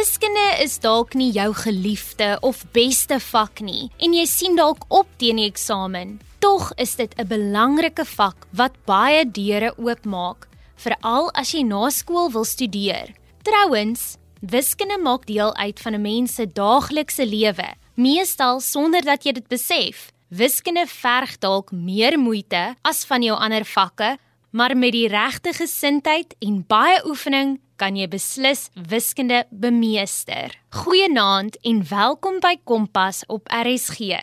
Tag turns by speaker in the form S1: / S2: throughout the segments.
S1: Wiskunde is dalk nie jou geliefde of beste vak nie en jy sien dalk op teen die eksamen. Tog is dit 'n belangrike vak wat baie deure oopmaak, veral as jy na skool wil studeer. Trouwens, wiskunde maak deel uit van 'n mens se daaglikse lewe, meestal sonder dat jy dit besef. Wiskunde verg dalk meer moeite as van jou ander vakke, maar met die regte gesindheid en baie oefening kan jy beslis wiskunde bemeester. Goeienaand en welkom by Kompas op RSG.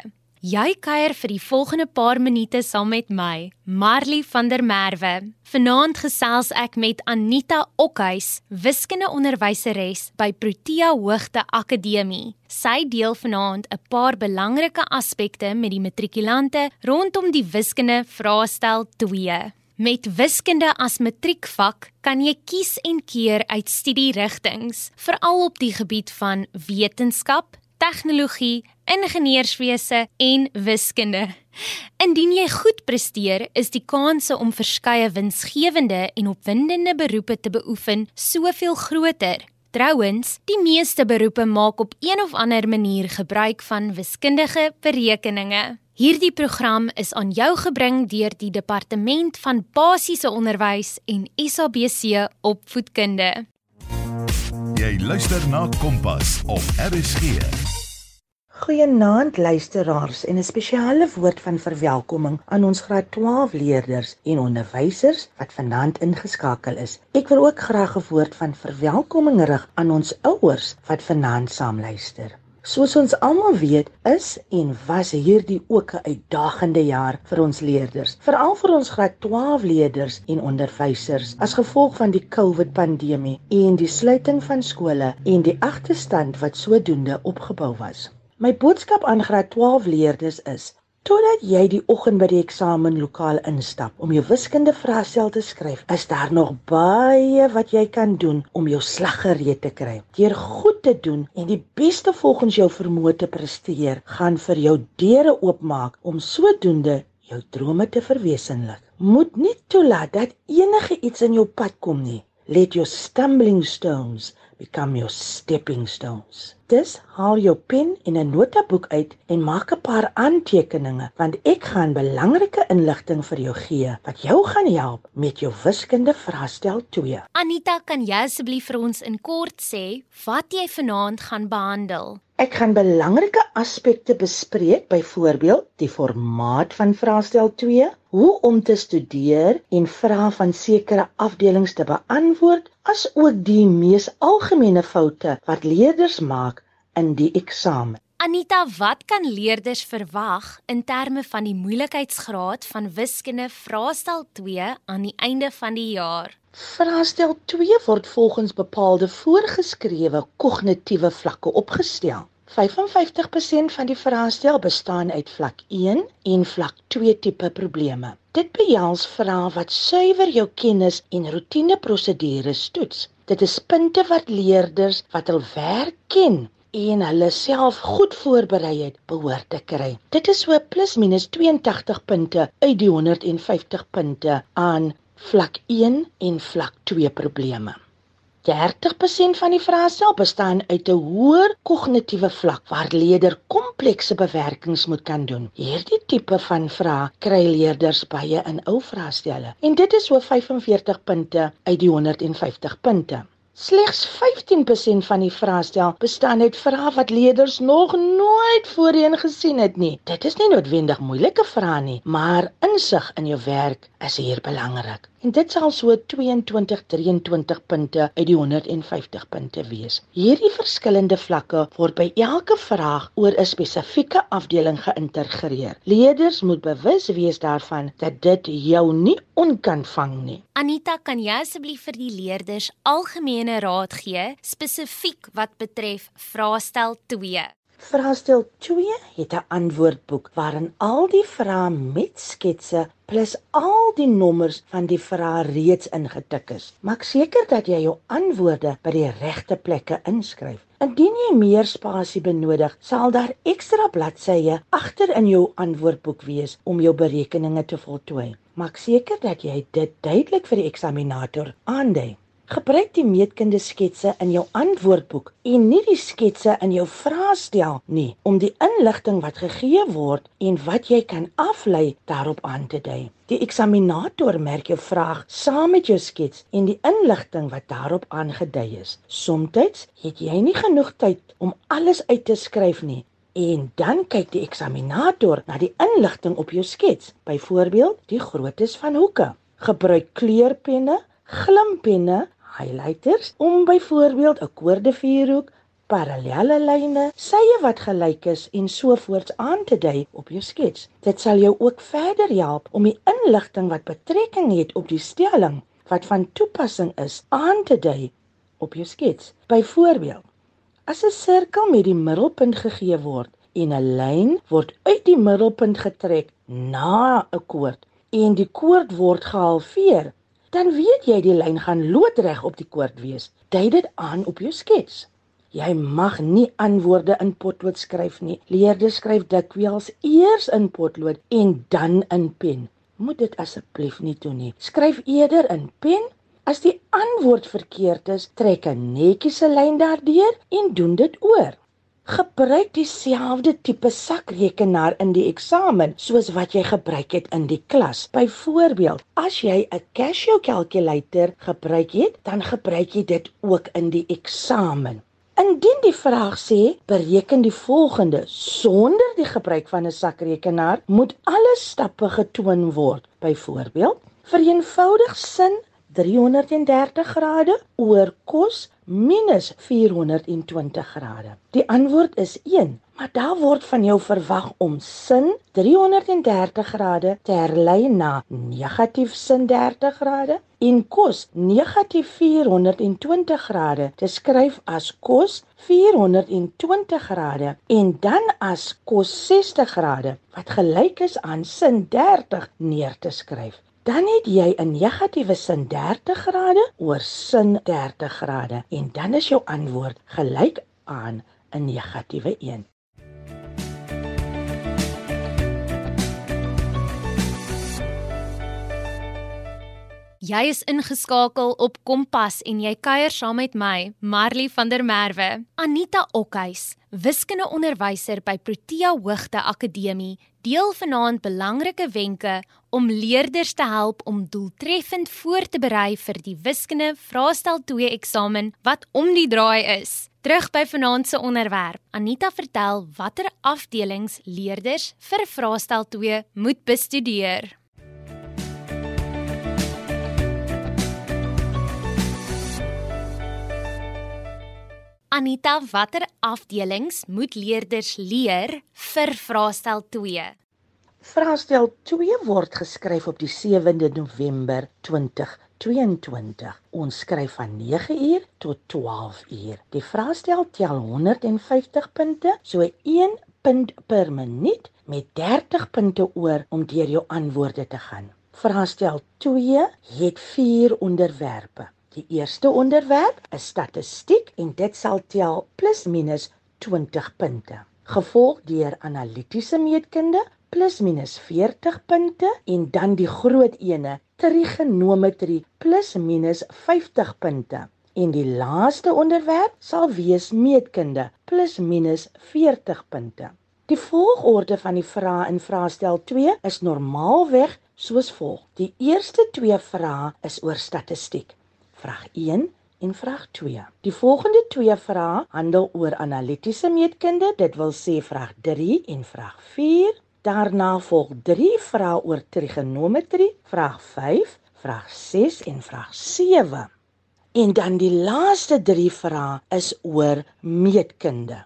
S1: Jy kuier vir die volgende paar minute saam met my, Marley van der Merwe. Vanaand gesels ek met Anita Okhuis, wiskundeonderwyseres by Protea Hoogte Akademie. Sy deel vanaand 'n paar belangrike aspekte met die matrikulante rondom die wiskunde vraestel 2. Met wiskunde as matriekvak kan jy kies en keer uit studierigtinge, veral op die gebied van wetenskap, tegnologie, ingenieurswese en wiskunde. Indien jy goed presteer, is die kanse om verskeie winsgewende en opwindende beroepe te beoefen soveel groter. Trouwens, die meeste beroepe maak op een of ander manier gebruik van wiskundige berekeninge. Hierdie program is aan jou gebring deur die Departement van Basiese Onderwys en SABC Opvoedkunde.
S2: Jy luister na Kompas op RSG.
S3: Goeienaand luisteraars en 'n spesiale woord van verwelkoming aan ons graad 12 leerders en onderwysers wat vanaand ingeskakel is. Ek wil ook graag 'n woord van verwelkoming rig aan ons ouers wat vanaand saam luister. Soos ons almal weet, is en was hierdie ook 'n uitdagende jaar vir ons leerders, veral vir ons graad 12 leerders en onderwysers as gevolg van die COVID-pandemie en die sluiting van skole en die agterstand wat sodoende opgebou was. My boodskap aan graad 12 leerders is: Totdat jy die oggend by die eksamenlokaal instap om jou wiskunde vraestel te skryf, is daar nog baie wat jy kan doen om jou slag gereed te kry. Deur goed te doen en die beste volgens jou vermoë te presteer, gaan vir jou deure oopmaak om sodoende jou drome te verwesenlik. Moet nie toelaat dat enige iets in jou pad kom nie. Let your stumbling stones become your stepping stones. Dus haal jou pen en 'n notaboek uit en maak 'n paar aantekeninge want ek gaan belangrike inligting vir jou gee wat jou gaan help met jou wiskunde vraestel 2.
S1: Anita, kan jy asseblief vir ons in kort sê wat jy vanaand gaan behandel?
S3: Ek gaan belangrike aspekte bespreek, byvoorbeeld die formaat van vraestel 2, hoe om te studeer en vrae van sekere afdelings te beantwoord, asook die mees algemene foute wat leerders maak in die eksamen.
S1: Anita, wat kan leerders verwag in terme van die moeilikheidsgraad van wiskunde vraestel 2 aan die einde van die jaar?
S3: Vraestel 2 word volgens bepaalde voorgeskrewe kognitiewe vlakke opgestel. 55% van die vraestel bestaan uit vlak 1 en vlak 2 tipe probleme. Dit behels vrae wat suiwer jou kennis en roetineprosedures toets. Dit is punte wat leerders wat hul werk ken en hulle self goed voorberei het behoort te kry. Dit is so plus minus 82 punte uit die 150 punte aan vlak 1 en vlak 2 probleme. 30% van die vrae self bestaan uit 'n hoër kognitiewe vlak waar leerder komplekse bewerkings moet kan doen. Hierdie tipe van vrae kry leerders baie in ou vraestelle en dit is so 45 punte uit die 150 punte. Slegs 15% van die vraestel bestaan uit vrae wat leerders nog nooit voorheen gesien het nie. Dit is nie noodwendig moeilike vrae nie, maar insig in jou werk is hier belangrik. En dit sal so 22 23 punte uit die 150 punte wees. Hierdie verskillende vlakke word by elke vraag oor 'n spesifieke afdeling geïntegreer. Leerders moet bewus wees daarvan dat dit jou nie onkan vang nie.
S1: Anita, kan jy asseblief vir die leerders algemene raad gee spesifiek wat betref vraestel 2?
S3: Vraestel 2 het 'n antwoordboek waarin al die vrae met sketse plus al die nommers van die vrae reeds ingetik is. Maak seker dat jy jou antwoorde by die regte plekke inskryf. Indien jy meer spasie benodig, sal daar ekstra bladsye agter in jou antwoordboek wees om jou berekeninge te voltooi. Maak seker dat jy dit duidelik vir die eksaminator aandui. Gebruik die meetkunde sketse in jou antwoordboek en nie die sketse in jou vraestel nie om die inligting wat gegee word en wat jy kan aflei daarop aan te dui. Die eksaminator merk jou vraag saam met jou skets en die inligting wat daarop aangedui is. Somstyds het jy nie genoeg tyd om alles uit te skryf nie en dan kyk die eksaminator na die inligting op jou skets. Byvoorbeeld, die groottes van hoeke. Gebruik kleurpenne, glimpenne highlighters om byvoorbeeld 'n koordevierhoek, parallelle lyne, sye wat gelyk is en so voorts aan te dui op jou skets. Dit sal jou ook verder help om die inligting wat betrekking het op die stelling wat van toepassing is aan te dui op jou skets. Byvoorbeeld, as 'n sirkel met die middelpunt gegee word en 'n lyn word uit die middelpunt getrek na 'n koord en die koord word gehalveer, dan weet jy die lyn gaan loodreg op die koord wees. Dui dit aan op jou skets. Jy mag nie antwoorde in potlood skryf nie. Leerders skryf dikwels eers in potlood en dan in pen. Moet dit asseblief nie doen nie. Skryf eerder in pen. As die antwoord verkeerd is, trek 'n netjiese lyn daardeur en doen dit oor. Gebruik dieselfde tipe sakrekenaar in die eksamen soos wat jy gebruik het in die klas. Byvoorbeeld, as jy 'n Casio calculator gebruik het, dan gebruik jy dit ook in die eksamen. Indien die vraag sê bereken die volgende sonder die gebruik van 'n sakrekenaar, moet alle stappe getoon word. Byvoorbeeld, vereenvoudig sin 330 grade oor cos minus 420 grade. Die antwoord is 1, maar daar word van jou verwag om sin 330 grade te herlei na negatief sin 30 grade en cos negatief 420 grade te skryf as cos 420 grade en dan as cos 60 grade wat gelyk is aan sin 30 neer te skryf dan het jy 'n negatiewe sin 30 grade oor sin 30 grade en dan is jou antwoord gelyk aan 'n negatiewe 1.
S1: Jy is ingeskakel op Kompas en jy kuier saam met my, Marley van der Merwe. Anita Okhuis, wiskundeonderwyser by Protea Hoogte Akademie, deel vanaand belangrike wenke om leerders te help om doeltreffend voor te berei vir die wiskunde vraestel 2 eksamen wat om die draai is. Terug by vanaand se onderwerp. Anita vertel watter afdelings leerders vir vraestel 2 moet bestudeer. Anita, watter afdelings moet leerders leer vir vraestel 2?
S3: Vraestel 2 word geskryf op die 7de November 2022. Ons skryf van 9uur tot 12uur. Die vraestel tel 150 punte, so 1 punt per minuut met 30 punte oor om deur jou antwoorde te gaan. Vraestel 2 het 4 onderwerpe. Die eerste onderwerp is statistiek en dit sal tel plus minus 20 punte. Gevolg deur analitiese meetkunde plus minus 40 punte en dan die groot ene trigonometrie plus minus 50 punte. En die laaste onderwerp sal wees meetkunde plus minus 40 punte. Die volgorde van die vrae in vraestel 2 is normaalweg soos volg. Die eerste 2 vrae is oor statistiek vraag 1 en vraag 2. Die volgende twee vrae handel oor analitiese meetkunde, dit wil sê vraag 3 en vraag 4. Daarna volg 3 vrae oor trigonometrie, vraag 5, vraag 6 en vraag 7. En dan die laaste 3 vrae is oor meetkunde.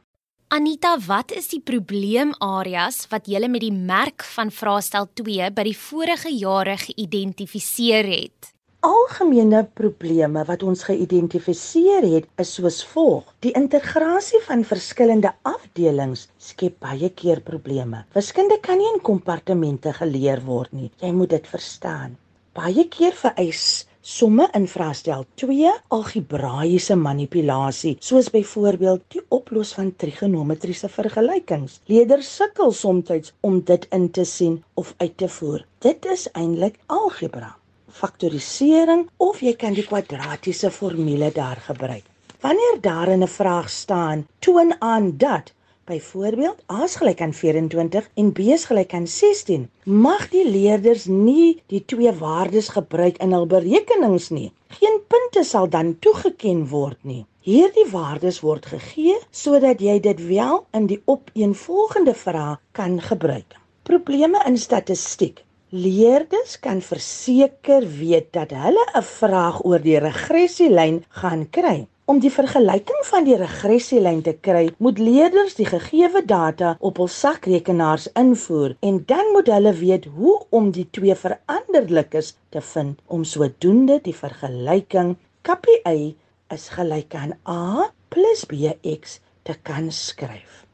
S1: Anita, wat is die probleemareas wat julle met die merk van vraestel 2 by die vorige jare geïdentifiseer het?
S3: Algemene probleme wat ons geïdentifiseer het, is soos volg: Die integrasie van verskillende afdelings skep baie keer probleme. Wiskunde kan nie in kompartemente geleer word nie. Jy moet dit verstaan. Baie keer vereis somme in vraestel 2 algebraiese manipulasie, soos byvoorbeeld die oplos van trigonometriese vergelykings. Leerders sukkel soms om dit in te sien of uit te voer. Dit is eintlik algebra. Faktorisering of jy kan die kwadratiese formule daar gebruik. Wanneer daar in 'n vraag staan, toon aan dat Byvoorbeeld, A is gelyk aan 24 en B is gelyk aan 16. Mag die leerders nie die twee waardes gebruik in hul berekenings nie. Geen punte sal dan toegeken word nie. Hierdie waardes word gegee sodat jy dit wel in die opeenvolgende vraag kan gebruik. Probleme in statistiek. Leerders kan verseker weet dat hulle 'n vraag oor die regressielyn gaan kry. Om die vergelyking van die regressielyn te kry, moet leerders die gegeewe data op hul sakrekenaars invoer en dan moet hulle weet hoe om die twee veranderlikes te vind om sodoende die vergelyking KPI is gelyk aan A + BX te kan skryf.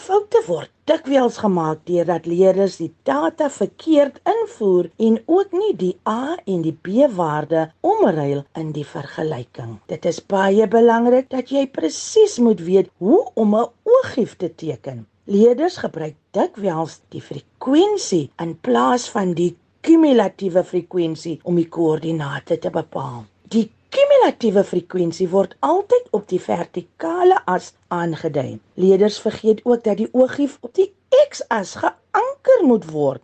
S3: Foute word dikwels gemaak deurdat leerders die data verkeerd invoer en ook nie die A en die B waarde omruil in die vergelyking. Dit is baie belangrik dat jy presies moet weet hoe om 'n oogief te teken. Leerders gebruik dikwels die frekwensie in plaas van die kumulatiewe frekwensie om die koördinate te bepaal. Die kumulatiewe frekwensie word altyd op die vertikale as aangedui. Leerders vergeet ook dat die oogief op die x-as geanker moet word.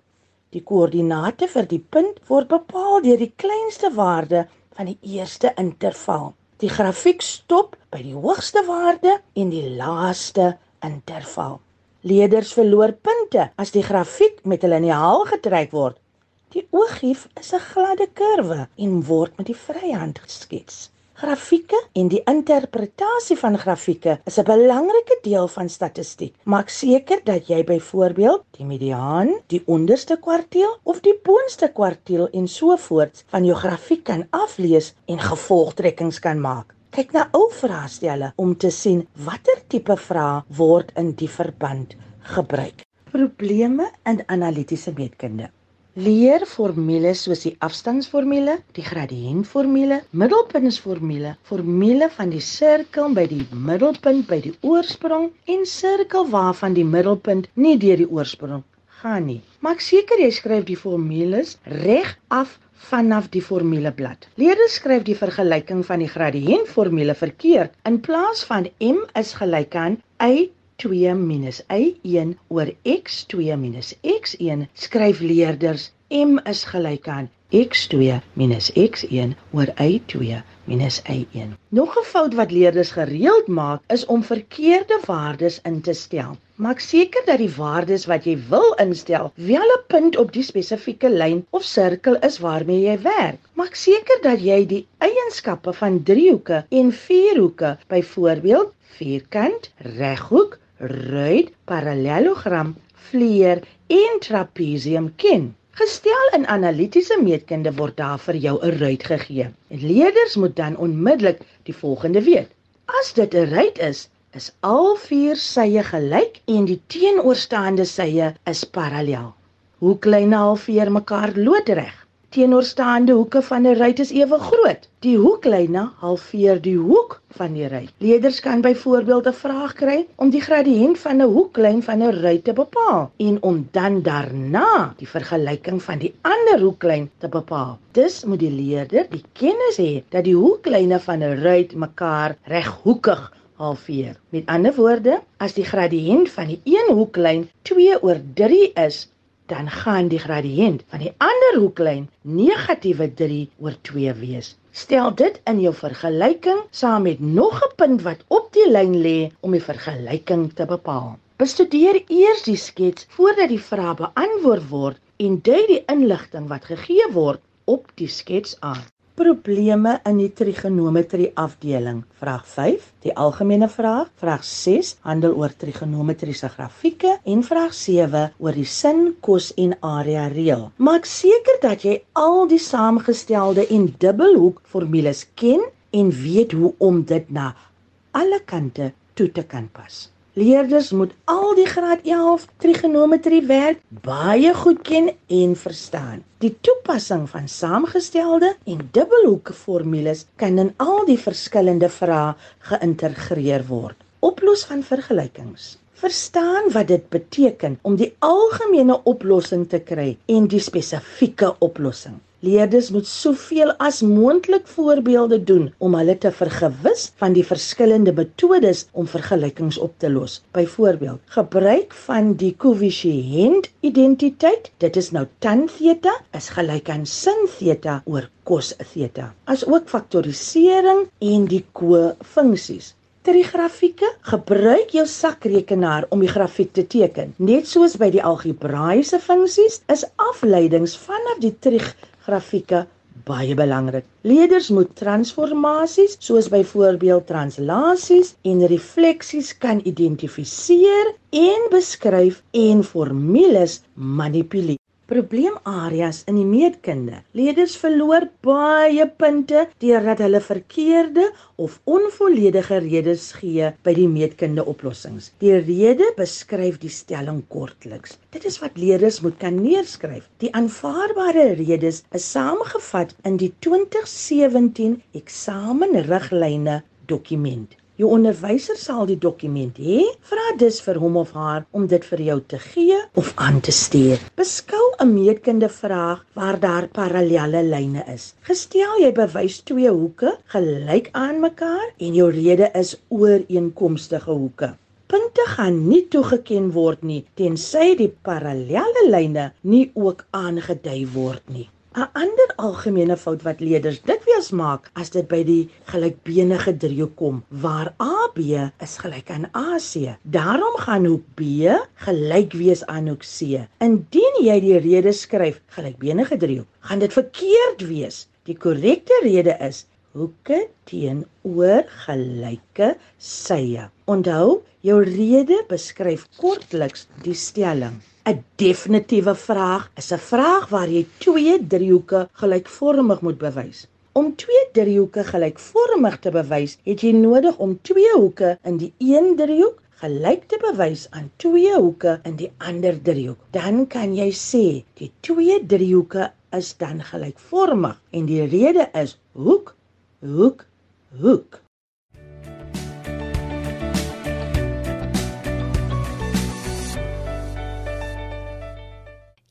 S3: Die koördinate vir die punt word bepaal deur die kleinste waarde van die eerste interval. Die grafiek stop by die hoogste waarde en die laaste interval. Leerders verloor punte as die grafiek met 'n liniaal getrek word Die oogief is 'n gladde kurwe en word met die vryhand geskets. Grafieke en die interpretasie van grafieke is 'n belangrike deel van statistiek. Maak seker dat jy byvoorbeeld die mediaan, die onderste kwartiel of die boonste kwartiel en so voort van jou grafiek kan aflees en gevolgtrekkings kan maak. Kyk na ou vraestelle om te sien watter tipe vrae word in die verband gebruik. Probleme in analitiese meetkunde. Leer formules soos die afstandsformule, die gradiëntformule, middelpuntsformule, formule van die sirkel by die middelpunt by die oorsprong en sirkel waarvan die middelpunt nie deur die oorsprong gaan nie. Maak seker jy skryf die formules reg af vanaf die formuleblad. Leerders skryf die vergelyking van die gradiëntformule verkeerd. In plaas van m is gelyk aan y 2 minus y1 oor x2 minus x1 skryf leerders m is gelyk aan x2 minus x1 oor y2 minus y1. Nog 'n fout wat leerders gereeld maak is om verkeerde waardes in te stel. Maak seker dat die waardes wat jy wil instel wel 'n punt op die spesifieke lyn of sirkel is waarmee jy werk. Maak seker dat jy die eienskappe van driehoeke en vierhoeke, byvoorbeeld vierkant, reghoek, ruit, parallelogram, vleer en trapesium ken. Gestel in analitiese meetkunde word daar vir jou 'n ruit gegee. En leerders moet dan onmiddellik die volgende weet. As dit 'n ruit is, is al vier sye gelyk en die teenoorstaande sye is parallel. Hoe klein halfveer mekaar loodreg? Teenoorstaande hoeke van 'n ruit is ewe groot. Die hoeklyne halveer die hoek van die ruit. Leerders kan byvoorbeeld 'n vraag kry om die gradiënt van 'n hoeklyn van 'n ruit te bepaal en om dan daarna die vergelyking van die ander hoeklyn te bepaal. Dus moet die leerder die kennis hê dat die hoeklyne van 'n ruit mekaar reghoekig halveer. Met ander woorde, as die gradiënt van die een hoeklyn 2 oor 3 is, dan gaan die gradiënt van die ander hoeklyn negatiewe 3 oor 2 wees. Stel dit in jou vergelyking saam met nog 'n punt wat op die lyn lê om die vergelyking te bepaal. Bestudeer eers die skets voordat die vraag beantwoord word en dui die inligting wat gegee word op die skets aan. Probleme in die trigonometrie afdeling. Vraag 5, die algemene vraag. Vraag 6 handel oor trigonometriese grafieke en vraag 7 oor die sin, kos en area reël. Maak seker dat jy al die saamgestelde en dubbelhoek formules ken en weet hoe om dit na alle kante toe te kan pas. Leerders moet al die graad 11 trigonometrie werk baie goed ken en verstaan. Die toepassing van saamgestelde en dubbelhoeke formules kan in al die verskillende vrae geïntegreer word. Oplos van vergelykings. Verstaan wat dit beteken om die algemene oplossing te kry en die spesifieke oplossing. Leerders moet soveel as moontlik voorbeelde doen om hulle te vergewis van die verskillende metodes om vergelykings op te los. Byvoorbeeld, gebruik van die koëffisiënt identiteit. Dit is nou tan theta is gelyk aan sin theta oor cos theta. As ook faktorisering en die kofunksies trigrafieke, gebruik jou sakrekenaar om die grafiek te teken. Net soos by die algebraïese funksies, is afleidings vanaf die trigrafieke baie belangrik. Leerders moet transformasies, soos byvoorbeeld translasies en refleksies kan identifiseer en beskryf en formules manipuleer probleemareas in die meetkunde. Leerders verloor baie punte deurdat hulle verkeerde of onvolledige redes gee by die meetkunde oplossings. Die rede beskryf die stelling kortliks. Dit is wat leerders moet kan neerskryf. Die aanvaarbare redes is saamgevat in die 2017 eksamenriglyne dokument. Jou onderwyser sal die dokument hê. Vra dus vir hom of haar om dit vir jou te gee of aan te stuur. Beskou 'n meetkunde vraag waar daar parallelle lyne is. Gestel jy bewys twee hoeke gelyk aan mekaar en jou rede is ooreenkomstige hoeke. Punte gaan nie toegeken word nie tensy die parallelle lyne nie ook aangedui word nie. 'n ander algemene fout wat leerders dikwels maak as dit by die gelykbenige driehoek kom waar AB is gelyk aan AC. Daarom gaan hoek B gelyk wees aan hoek C. Indien jy die rede skryf gelykbenige driehoek, gaan dit verkeerd wees. Die korrekte rede is hoeke teenoor gelyke sye. Onthou, jou rede beskryf kortliks die stelling. 'n definitiewe vraag is 'n vraag waar jy twee driehoeke gelykvormig moet bewys. Om twee driehoeke gelykvormig te bewys, het jy nodig om twee hoeke in die een driehoek gelyk te bewys aan twee hoeke in die ander driehoek. Dan kan jy sê die twee driehoeke is dan gelykvormig en die rede is hoek, hoek, hoek.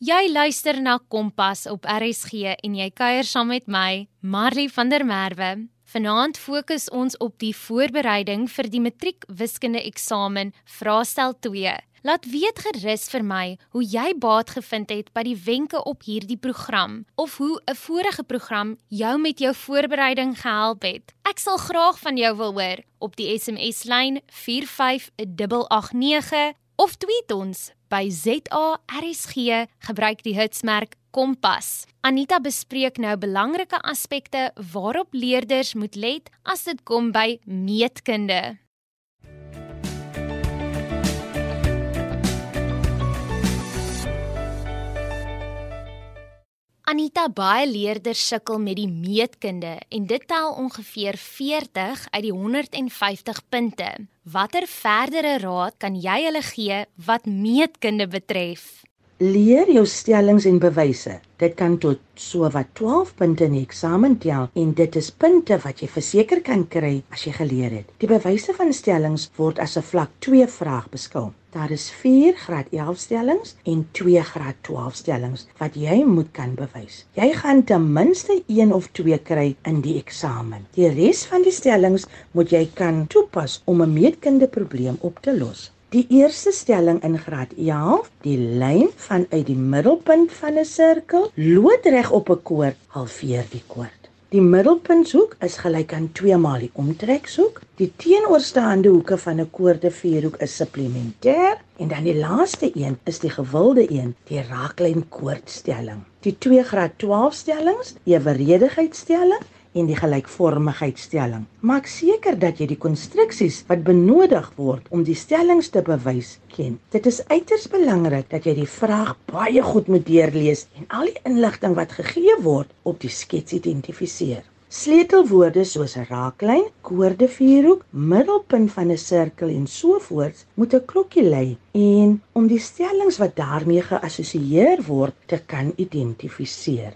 S1: Jy luister na Kompas op RSG en jy kuier saam met my, Marley van der Merwe. Vanaand fokus ons op die voorbereiding vir die matriek wiskunde eksamen vraestel 2. Laat weet gerus vir my hoe jy baat gevind het by die wenke op hierdie program of hoe 'n vorige program jou met jou voorbereiding gehelp het. Ek sal graag van jou wil hoor op die SMS lyn 45889 of tweet ons by ZARSG gebruik die hitsmerk Kompas. Anita bespreek nou belangrike aspekte waarop leerders moet let as dit kom by meetkunde. Anita baie leerders sukkel met die meetkunde en dit tel ongeveer 40 uit die 150 punte. Watter verdere raad kan jy hulle gee wat meetkunde betref?
S3: Leer jou stellings en bewyse. Dit kan tot so wat 12 punte in die eksamen tel en dit is punte wat jy verseker kan kry as jy geleer het. Die bewyse van stellings word as 'n vlak 2 vraag beskou. Daar is 4 graad 11 stellings en 2 graad 12 stellings wat jy moet kan bewys. Jy gaan ten minste 1 of 2 kry in die eksamen. Die res van die stellings moet jy kan toepas om 'n meetkunde probleem op te los. Die eerste stelling in graad 11, die lyn vanuit die middelpunt van 'n sirkel loodreg op 'n koord halveer die koord. Die middelpuntshoek is gelyk aan 2 maal die omtrekshoek. Die teenoorstaande hoeke van 'n koordevierhoek is supplementêr en dan die laaste een is die gewilde een, die raaklyn koordstelling. Die 2 graad 12 stellings, eweredigheidstelling en die gelykvormigheidstelling. Maak seker dat jy die konstruksies wat benodig word om die stellings te bewys ken. Dit is uiters belangrik dat jy die vraag baie goed moet deurlees en al die inligting wat gegee word op die skets identifiseer. Sleutelwoorde soos 'n raaklyn, koordevierhoek, middelpunt van 'n sirkel en so voort moet 'n klokkie lui en om die stellings wat daarmee geassosieer word te kan identifiseer.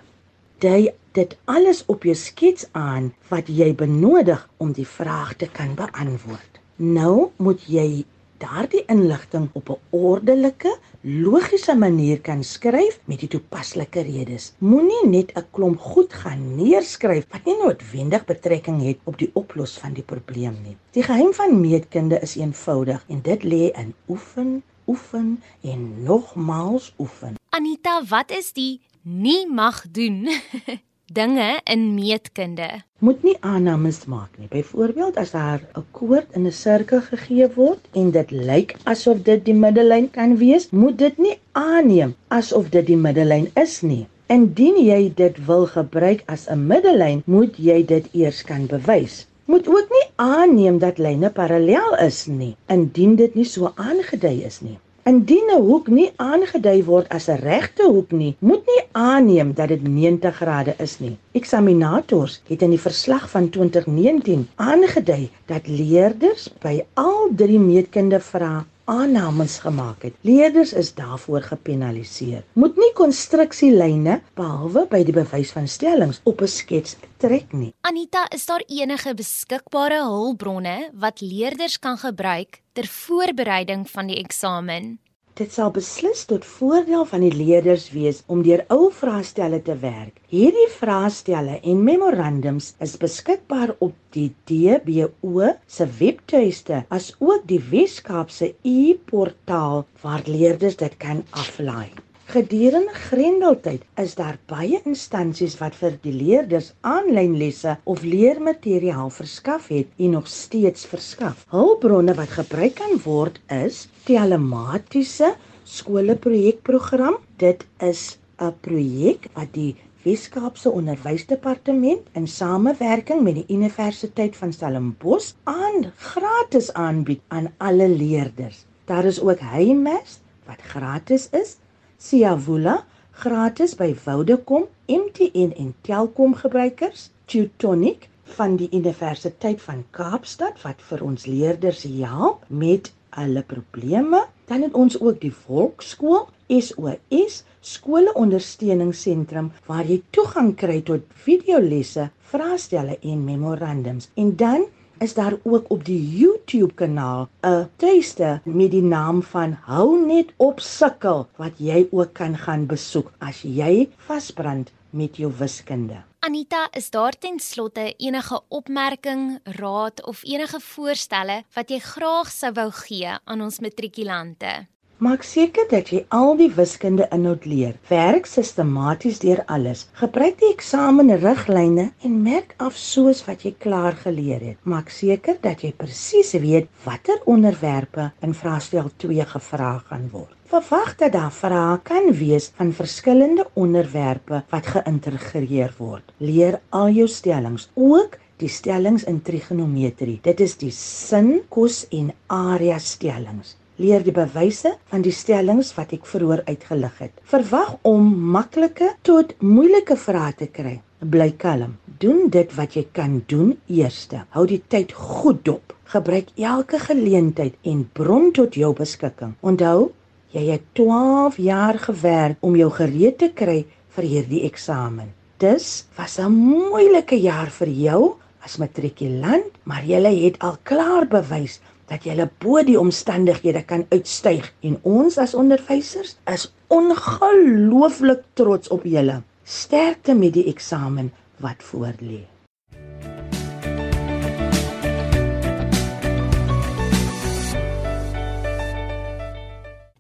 S3: Dui dit alles op jou skets aan wat jy benodig om die vraag te kan beantwoord. Nou moet jy daardie inligting op 'n ordelike, logiese manier kan skryf met die toepaslike redes. Moenie net 'n klomp goed gaan neerskryf wat nie noodwendig betrekking het op die oplos van die probleem nie. Die geheim van meetkunde is eenvoudig en dit lê in oefen, oefen en nogmaals oefen.
S1: Anita, wat is die nie mag doen dinge in meetkunde?
S3: Moet nie aannames maak nie. Byvoorbeeld as daar 'n koord in 'n sirkel gegee word en dit lyk asof dit die middellyn kan wees, moet dit nie aanneem asof dit die middellyn is nie. Indien jy dit wil gebruik as 'n middellyn, moet jy dit eers kan bewys. Moet ook nie aanneem dat lyne parallel is nie, indien dit nie so aangedui is nie. Indien 'n hoek nie aangedui word as 'n regte hoek nie, moet nie aanneem dat dit 90 grade is nie. Eksaminators het in die verslag van 2019 aangedui dat leerders by al drie meetkunde vrae aannames gemaak het. Leerders is daarvoor gepenaliseer. Moet nie konstruksielyne behalwe by die bewys van stellings op 'n skets trek nie.
S1: Anita, is daar enige beskikbare hulpbronne wat leerders kan gebruik ter voorbereiding van die eksamen?
S3: Dit sal beslis tot voordeel van die leerders wees om deur ou vraestelle te werk. Hierdie vraestelle en memorandums is beskikbaar op die DBO se webtuiste asook die Weskaapse e-portaal waar leerders dit kan aflaai. Gedurende Grendeltyd is daar baie instansies wat vir die leerders aanlyn lesse of leermateriaal verskaf het en nog steeds verskaf. Hulpbronne wat gebruik kan word is telematiese skoleprojekprogram. Dit is 'n projek wat die Weskaapse Onderwysdepartement in samewerking met die Universiteit van Stellenbosch aan gratis aanbied aan alle leerders. Daar is ook HeyMath wat gratis is Siavula gratis by Vodacom, MTN en Telkom gebruikers, Tutonic van die Universiteit van Kaapstad wat vir ons leerders help met hulle probleme. Dan het ons ook die Volkskool SOS skoleondersteuningsentrum waar jy toegang kry tot videolesse, vraestelle en memorandums. En dan is daar ook op die YouTube kanaal 'n tuiste met die naam van Hou net op sukkel wat jy ook kan gaan besoek as jy vasbrand met jou wiskunde.
S1: Anita, is daar ten slotte enige opmerking, raad of enige voorstelle wat jy graag sou wou gee aan ons matrikulante?
S3: Maak seker dat jy al die wiskunde inhoud leer. Werk sistematies deur alles. Gebruik die eksamenriglyne en merk af soos wat jy klaar geleer het. Maak seker dat jy presies weet watter onderwerpe in vraestel 2 gevra gaan word. Verwag dat daar vrae kan wees van verskillende onderwerpe wat geïntegreer word. Leer al jou stellings, ook die stellings in trigonometrie. Dit is die sin, kos en area stellings leer die bewyse van die stellings wat ek vroeër uitgelig het. Verwag om maklike tot moeilike vrae te kry. Bly kalm. Doen dit wat jy kan doen eerste. Hou die tyd goed dop. Gebruik elke geleentheid en bron tot jou beskikking. Onthou, jy het 12 jaar gewerk om jou gereed te kry vir hierdie eksamen. Dis was 'n moeilike jaar vir jou as matrikulant, maar jy het al klaar bewys dat jy bo die omstandighede kan uitstyg en ons as onderwysers is ongelooflik trots op julle. Sterkte met die eksamen wat voorlê.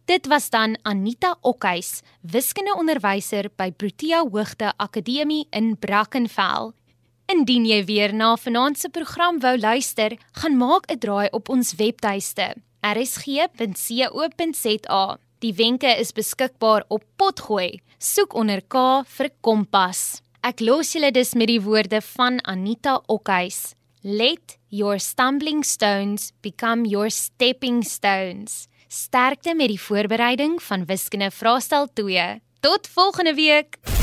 S1: Dit was dan Anita Okhuis, wiskundeonderwyser by Protea Hoogte Akademie in Brackenfell Indien jy weer na vanaand se program wou luister, gaan maak 'n draai op ons webtuiste rsg.co.za. Die wenke is beskikbaar op Potgooi. Soek onder K vir Kompas. Ek los julle dus met die woorde van Anita Okhuis. Let your stumbling stones become your stepping stones. Sterkte met die voorbereiding van wiskunde vraestel 2. Tot volgende week.